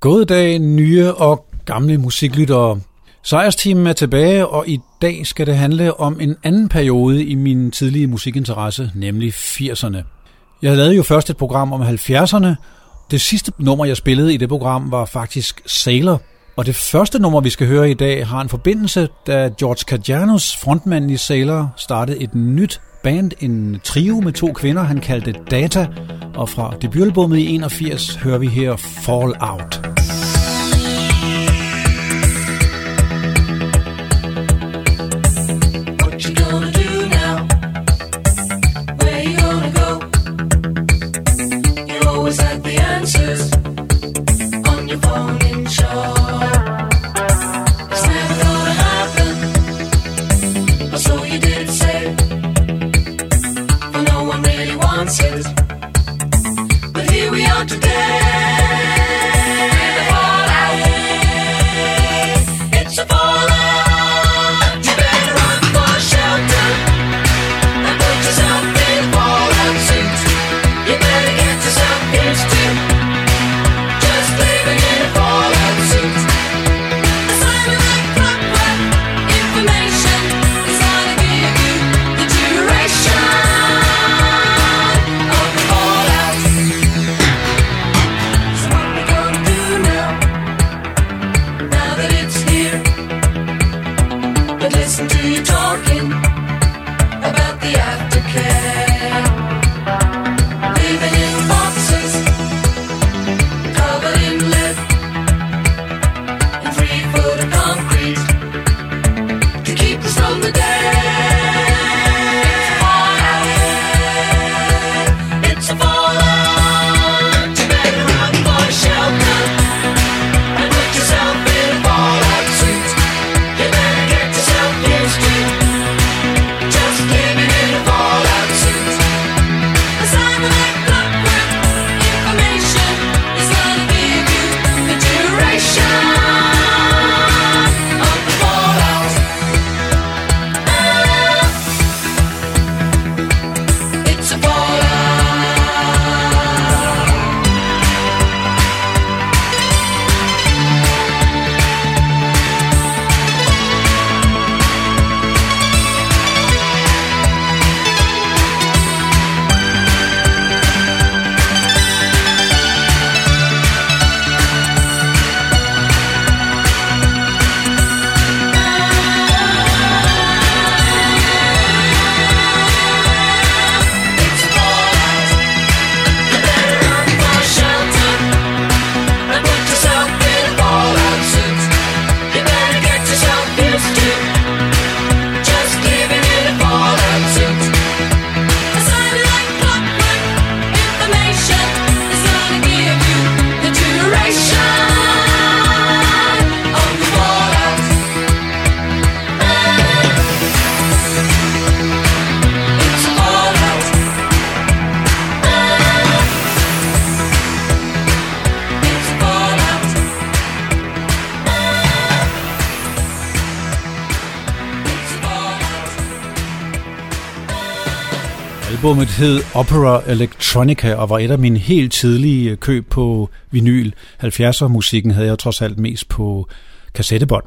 God dag, nye og gamle musiklyttere. Sejrsteamen er tilbage, og i dag skal det handle om en anden periode i min tidlige musikinteresse, nemlig 80'erne. Jeg lavede jo først et program om 70'erne. Det sidste nummer, jeg spillede i det program, var faktisk Sailor. Og det første nummer, vi skal høre i dag, har en forbindelse, da George Kajanos, frontmand i Sailor, startede et nyt band, en trio med to kvinder, han kaldte Data, og fra debutalbummet i 81 hører vi her Fallout. Out. Albummet hed Opera Electronica og var et af mine helt tidlige øh, køb på vinyl. 70'er musikken havde jeg trods alt mest på kassettebånd.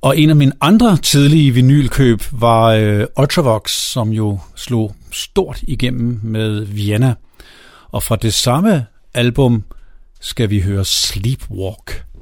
Og en af mine andre tidlige vinylkøb var øh, Ultravox, som jo slog stort igennem med Vienna. Og fra det samme album skal vi høre Sleepwalk. Sleepwalk.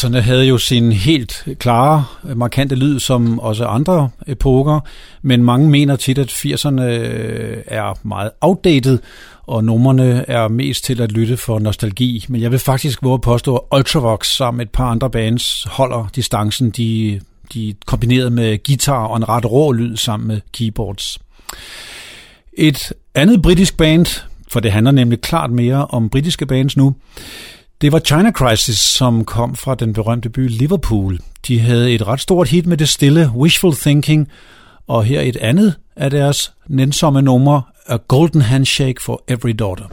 80'erne havde jo sin helt klare, øh, markante lyd, som også andre epoker, men mange mener tit, at 80'erne øh, er meget outdated, og numrene er mest til at lytte for nostalgi. Men jeg vil faktisk våge at påstå, at Ultravox sammen med et par andre bands holder distancen. De, de kombineret med guitar og en ret rå lyd sammen med keyboards. Et andet britisk band, for det handler nemlig klart mere om britiske bands nu, det var China Crisis, som kom fra den berømte by Liverpool. De havde et ret stort hit med det stille Wishful Thinking, og her et andet af deres nænsomme numre, A Golden Handshake for Every Daughter.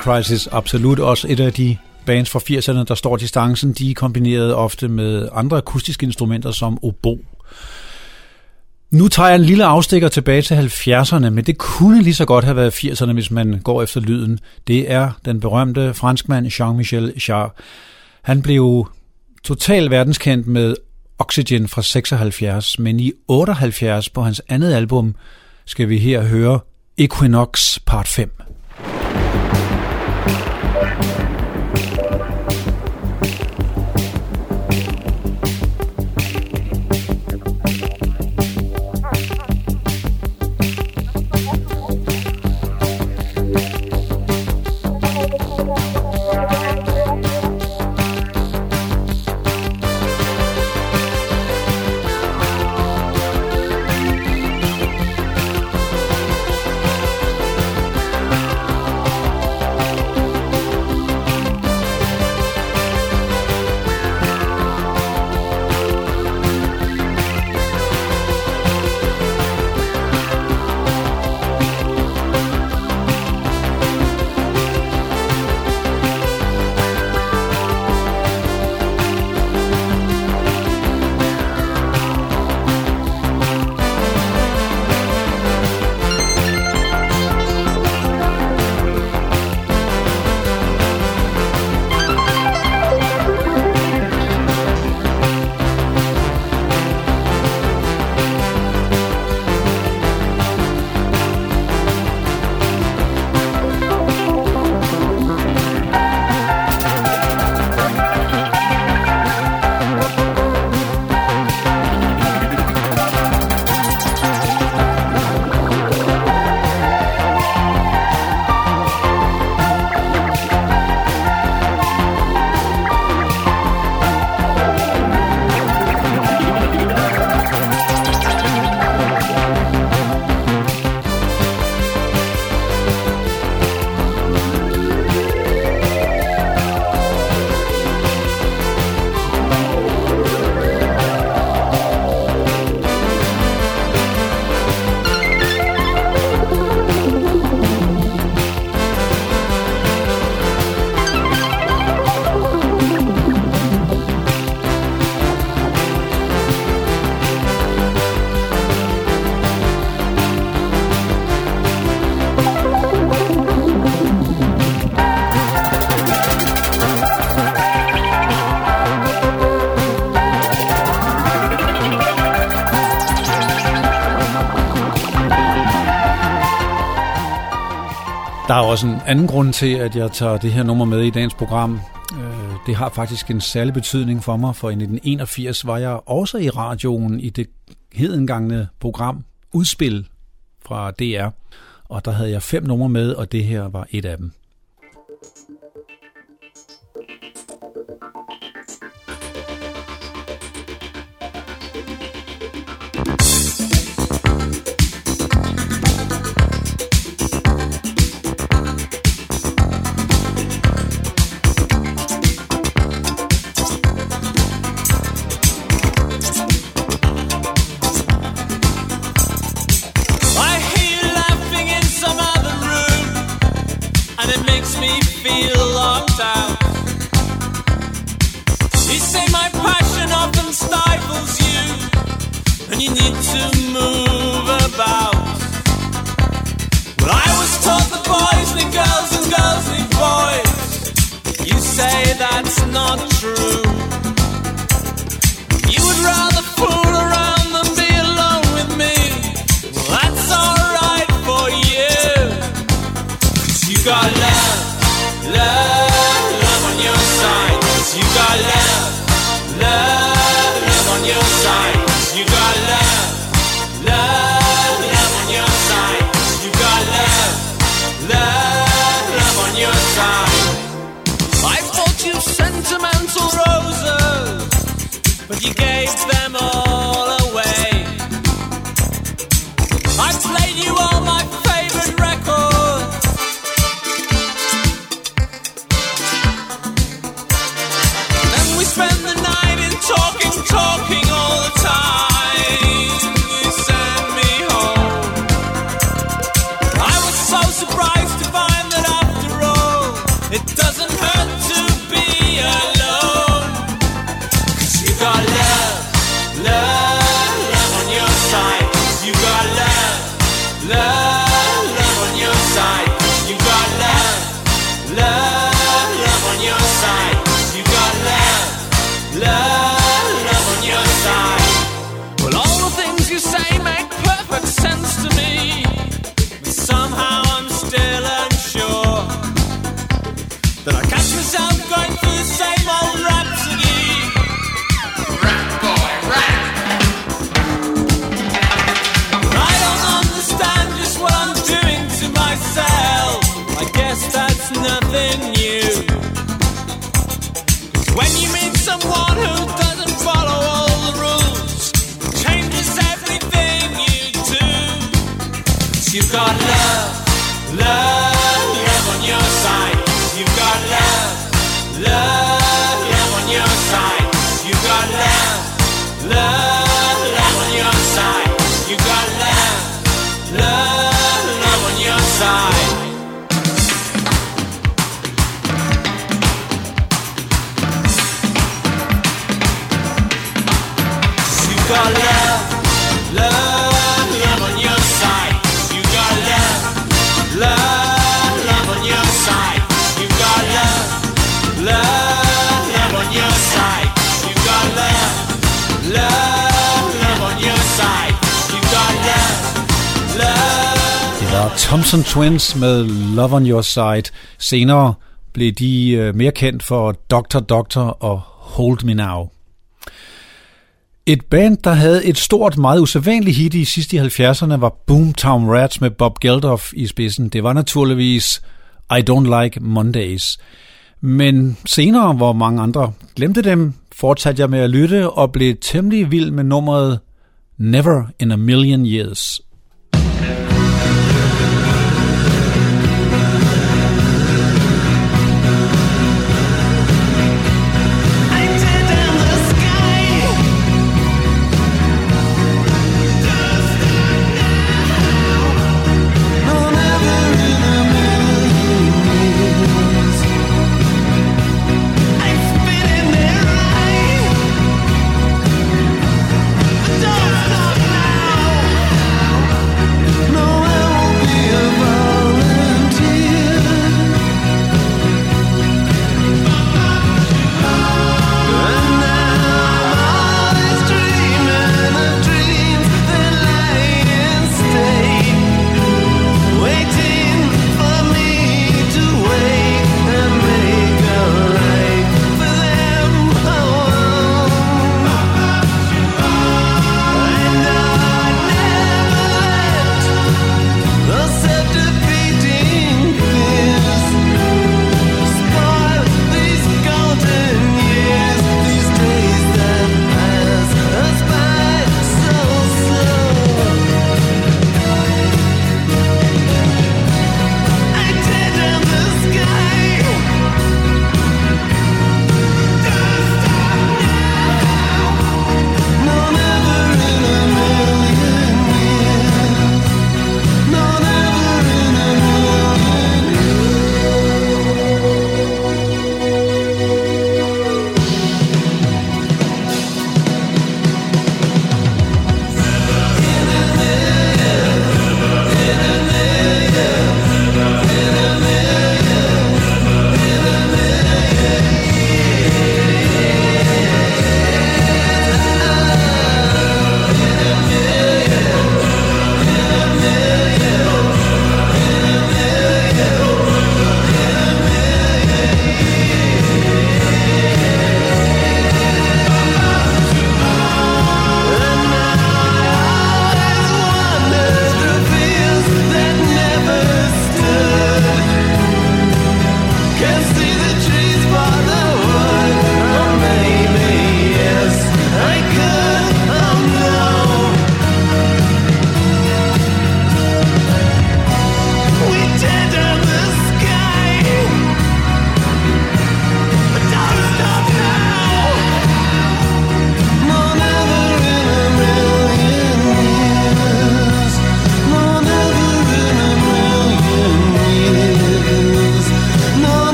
Crisis absolut også et af de bands fra 80'erne, der står distancen. De er kombineret ofte med andre akustiske instrumenter som obo. Nu tager jeg en lille afstikker tilbage til 70'erne, men det kunne lige så godt have været 80'erne, hvis man går efter lyden. Det er den berømte franskmand Jean-Michel Jarre. Han blev total verdenskendt med Oxygen fra 76, men i 78 på hans andet album skal vi her høre Equinox part 5. er også en anden grund til, at jeg tager det her nummer med i dagens program. Øh, det har faktisk en særlig betydning for mig, for i 1981 var jeg også i radioen i det hedengangne program Udspil fra DR, og der havde jeg fem numre med, og det her var et af dem. Thompson Twins med Love on Your Side. Senere blev de øh, mere kendt for Dr. Doctor og Hold Me Now. Et band, der havde et stort, meget usædvanligt hit i sidste 70'erne, var Boomtown Rats med Bob Geldof i spidsen. Det var naturligvis I Don't Like Mondays. Men senere, hvor mange andre glemte dem, fortsatte jeg med at lytte og blev temmelig vild med nummeret Never in a Million Years.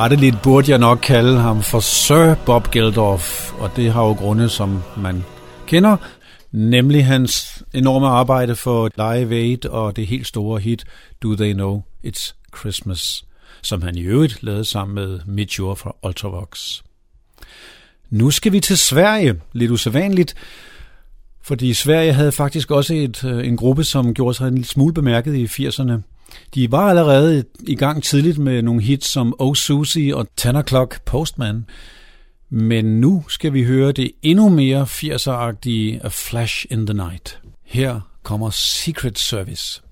Retteligt burde jeg nok kalde ham for Sir Bob Geldof, og det har jo grunde, som man kender, nemlig hans enorme arbejde for Live Aid og det helt store hit Do They Know It's Christmas, som han i øvrigt lavede sammen med Mitch Ure fra Ultravox. Nu skal vi til Sverige, lidt usædvanligt, fordi Sverige havde faktisk også et, øh, en gruppe, som gjorde sig en lille smule bemærket i 80'erne. De var allerede i gang tidligt med nogle hits som Oh Susie og 10 O'Clock Postman. Men nu skal vi høre det endnu mere 80'er-agtige A Flash in the Night. Her kommer Secret Service.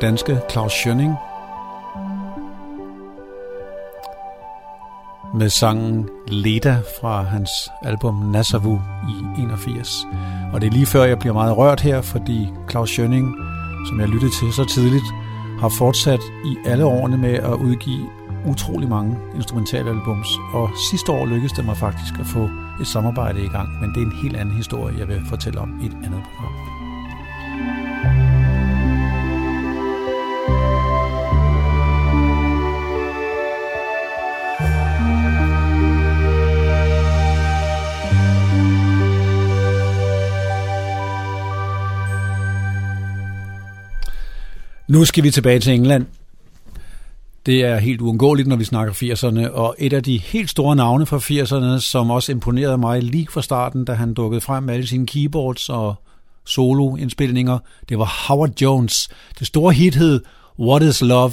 Danske Claus Schønning med sangen Leda fra hans album Nassavu i 81. Og det er lige før, jeg bliver meget rørt her, fordi Claus Schønning, som jeg lyttede til så tidligt, har fortsat i alle årene med at udgive utrolig mange instrumentale albums, og sidste år lykkedes det mig faktisk at få et samarbejde i gang, men det er en helt anden historie, jeg vil fortælle om i et andet program. Nu skal vi tilbage til England. Det er helt uundgåeligt, når vi snakker 80'erne, og et af de helt store navne fra 80'erne, som også imponerede mig lige fra starten, da han dukkede frem med alle sine keyboards og soloindspilninger, det var Howard Jones. Det store hit hed What is Love?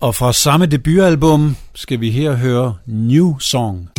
Og fra samme debutalbum skal vi her høre New Song.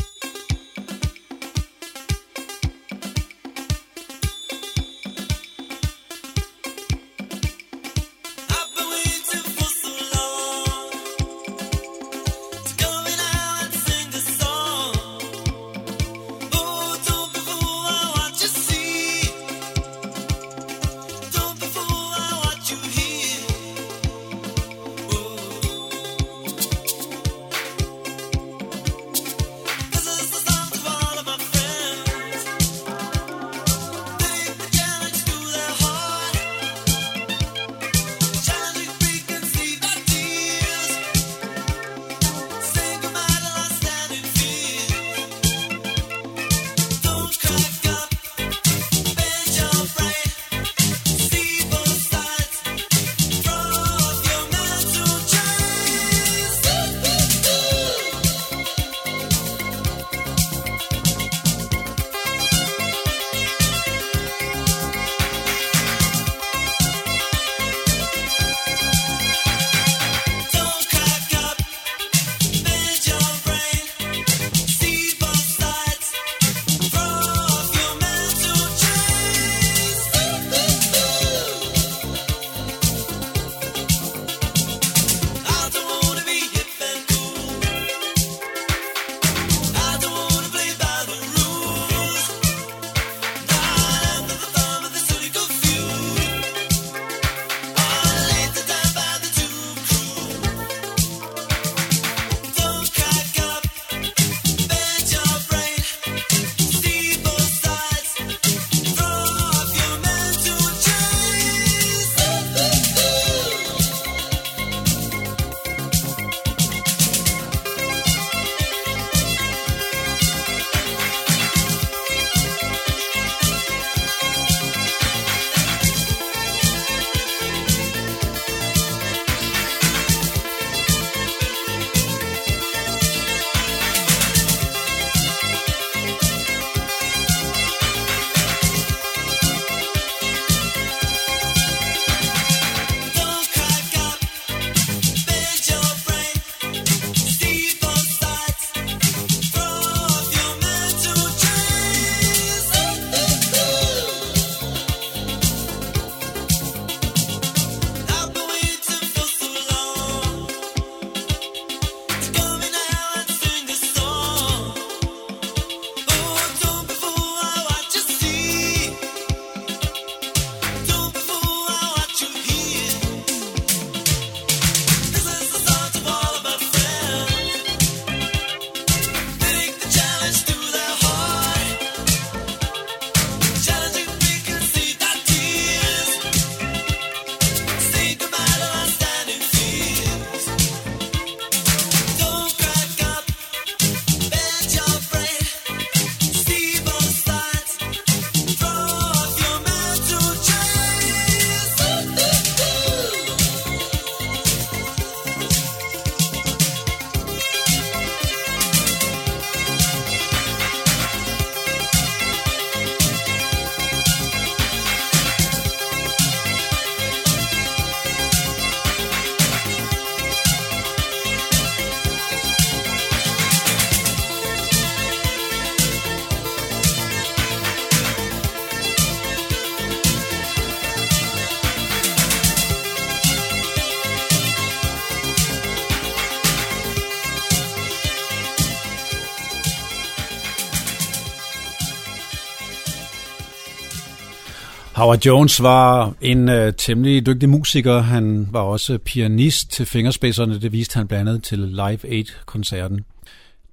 Howard Jones var en uh, temmelig dygtig musiker. Han var også pianist til fingerspidserne. Det viste han blandt andet til Live Aid-koncerten.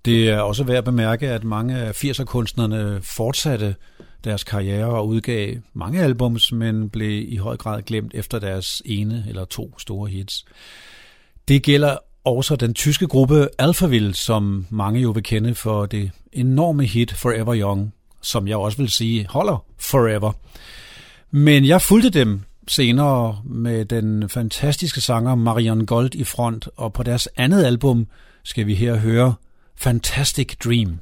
Det er også værd at bemærke, at mange af 80'er-kunstnerne fortsatte deres karriere og udgav mange albums, men blev i høj grad glemt efter deres ene eller to store hits. Det gælder også den tyske gruppe Alphaville, som mange jo vil kende for det enorme hit Forever Young, som jeg også vil sige holder forever. Men jeg fulgte dem senere med den fantastiske sanger Marion Gold i front, og på deres andet album skal vi her høre Fantastic Dream.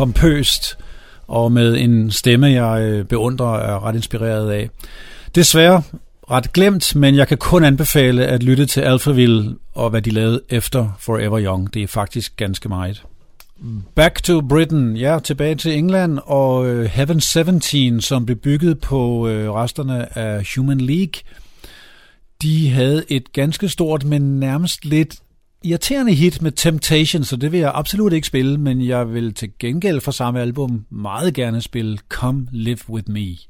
Pompøst og med en stemme, jeg øh, beundrer og er ret inspireret af. Desværre ret glemt, men jeg kan kun anbefale at lytte til Alphaville og hvad de lavede efter Forever Young. Det er faktisk ganske meget. Back to Britain, ja, tilbage til England, og øh, Heaven 17, som blev bygget på øh, resterne af Human League, de havde et ganske stort, men nærmest lidt irriterende hit med Temptation, så det vil jeg absolut ikke spille, men jeg vil til gengæld for samme album meget gerne spille Come Live With Me.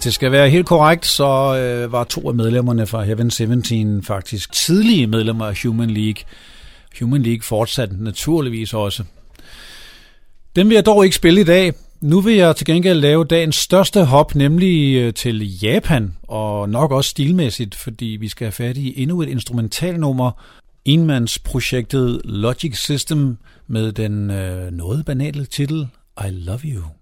Hvis det skal være helt korrekt, så øh, var to af medlemmerne fra Heaven 17 faktisk tidlige medlemmer af Human League. Human League fortsatte naturligvis også. Den vil jeg dog ikke spille i dag. Nu vil jeg til gengæld lave dagens største hop, nemlig øh, til Japan, og nok også stilmæssigt, fordi vi skal have fat i endnu et instrumentalnummer, enmandsprojektet Logic System med den øh, noget banale titel I Love You.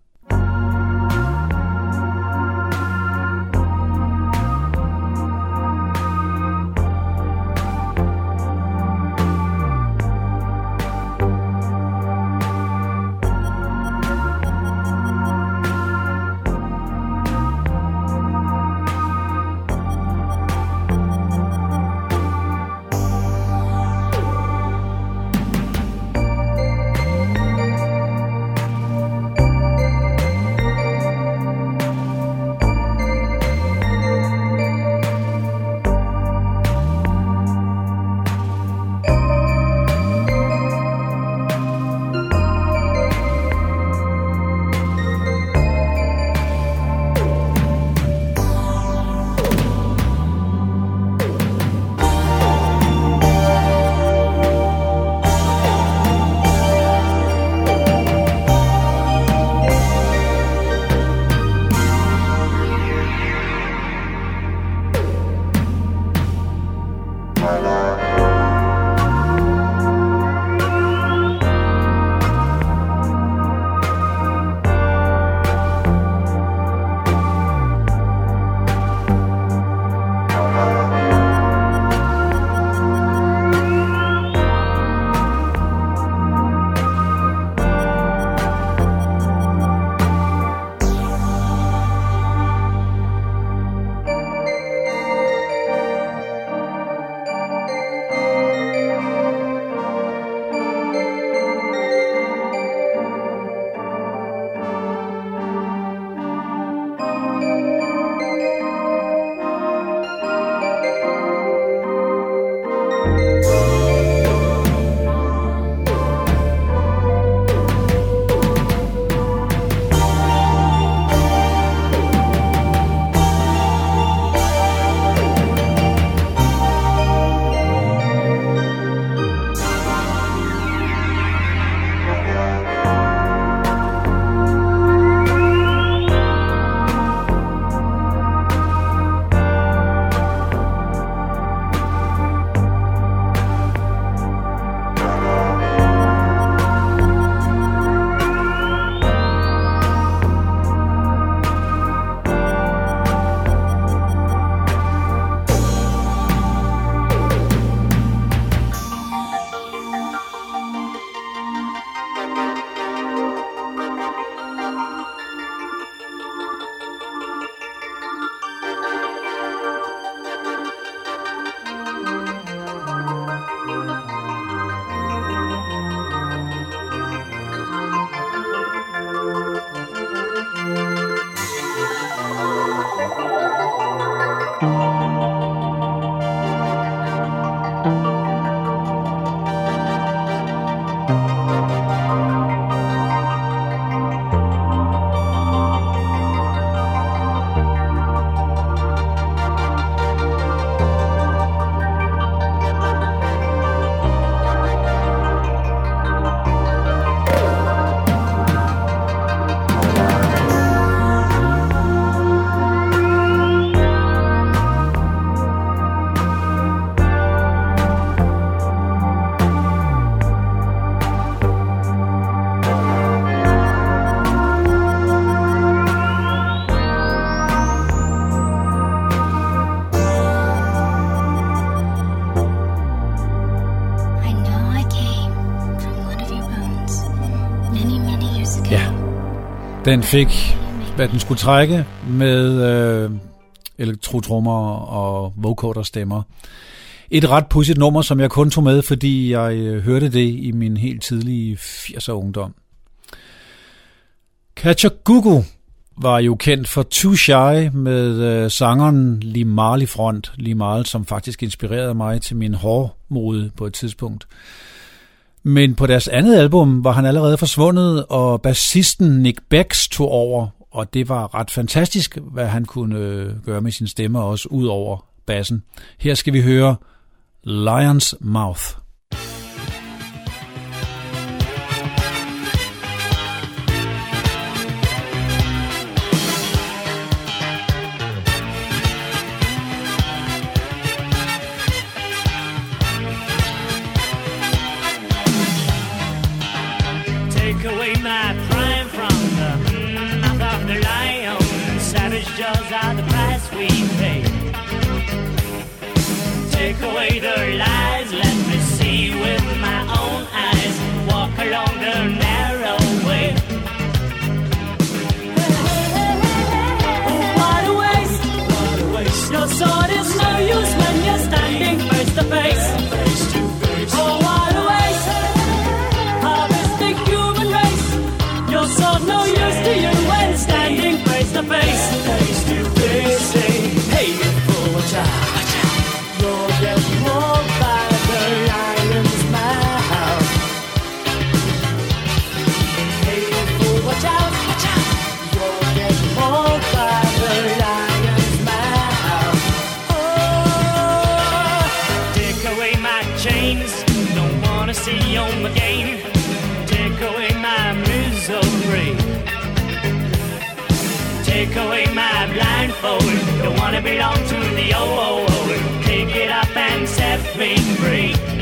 Den fik, hvad den skulle trække med øh, elektrotrummer og vocoder stemmer. Et ret pudsigt nummer, som jeg kun tog med, fordi jeg øh, hørte det i min helt tidlige 80'er ungdom. Kachagugu var jo kendt for Too Shy med øh, sangeren Limal i front. Limal, som faktisk inspirerede mig til min hårmode på et tidspunkt. Men på deres andet album var han allerede forsvundet, og bassisten Nick Becks tog over, og det var ret fantastisk, hvad han kunne øh, gøre med sin stemme også ud over bassen. Her skal vi høre Lion's Mouth. the light Take away my blindfold. Don't wanna belong to the old. Take it up and set me free.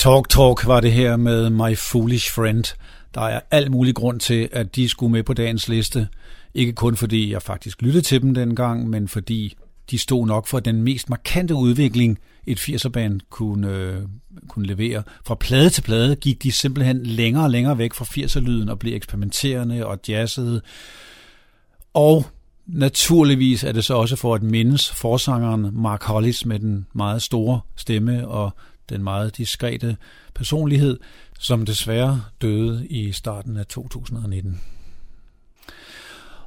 Talk Talk var det her med My Foolish Friend. Der er al mulig grund til, at de skulle med på dagens liste. Ikke kun fordi jeg faktisk lyttede til dem dengang, men fordi de stod nok for den mest markante udvikling, et 80'er-band kunne, øh, kunne levere. Fra plade til plade gik de simpelthen længere og længere væk fra 80'er-lyden og blev eksperimenterende og jazzede. Og naturligvis er det så også for at mindes forsangeren Mark Hollis med den meget store stemme og den meget diskrete personlighed, som desværre døde i starten af 2019.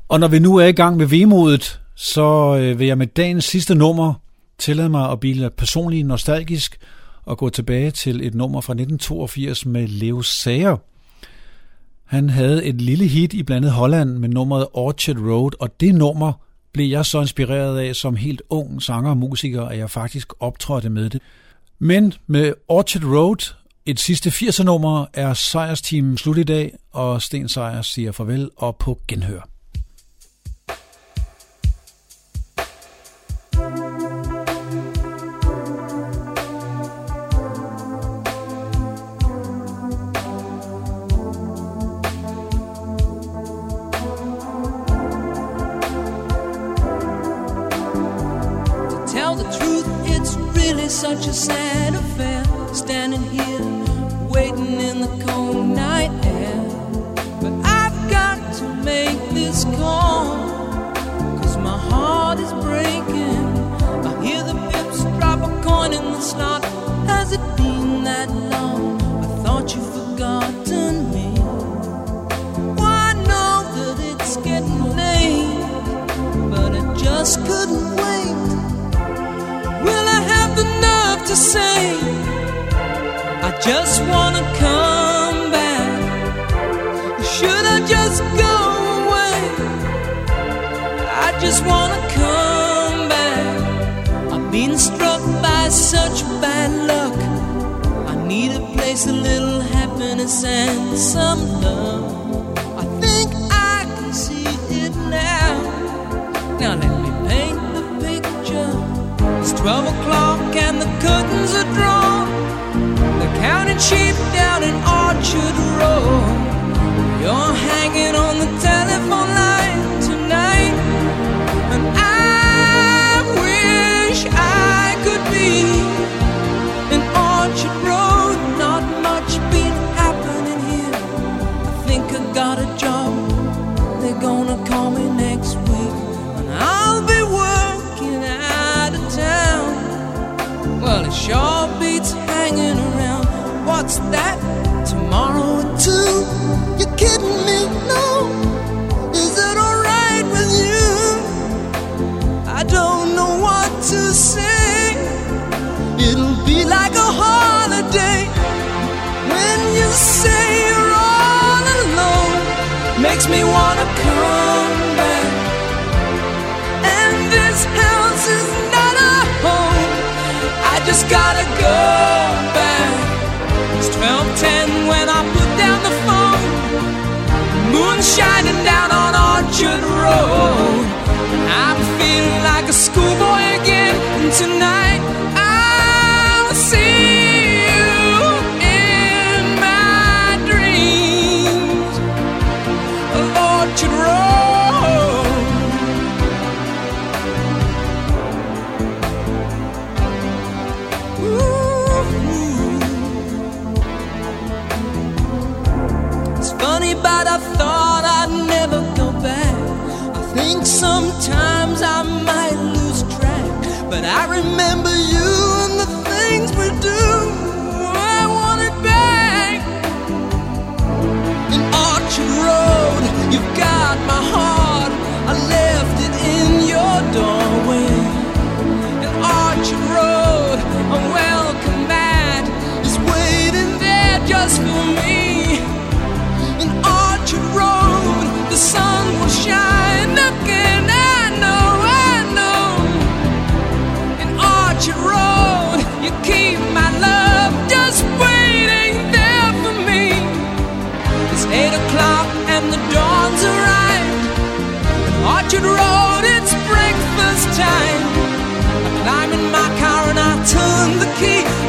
Og når vi nu er i gang med vemodet, så øh, vil jeg med dagens sidste nummer tillade mig at blive personligt nostalgisk og gå tilbage til et nummer fra 1982 med Leo Sager. Han havde et lille hit i blandet Holland med nummeret Orchard Road, og det nummer blev jeg så inspireret af som helt ung sanger og musiker, at jeg faktisk optrådte med det. Men med Orchard Road, et sidste 80'er nummer, er sejrsteamen slut i dag, og Sten Sejers siger farvel og på genhør. Such a sad affair, standing here waiting in the cold night air. But I've got to make this call, cause my heart is breaking. I hear the pips drop a coin in the slot. Has it been that long? Just wanna come back? Should I just go away? I just wanna come back. I've been struck by such bad luck. I need a place, a little happiness and some love. I think I can see it now. Now let me paint the picture. It's 12 o'clock and the curtains are drawn. Counting sheep down in Orchard Road. You're hanging on the telephone line tonight. And I wish I could be in Orchard Road. Not much been happening here. I think I got a job. They're gonna call me next week. And I'll be working out of town. Well, it sure. What's that? Tomorrow at two? You kidding me? No. Is it alright with you? I don't know what to say. It'll be like a holiday when you say you're all alone. Makes me wanna come back. And this house is not a home. I just gotta go Moon shining down on Orchard Road. I'm feeling like a schoolboy again. Tonight time. I'm in my car and I turn the key.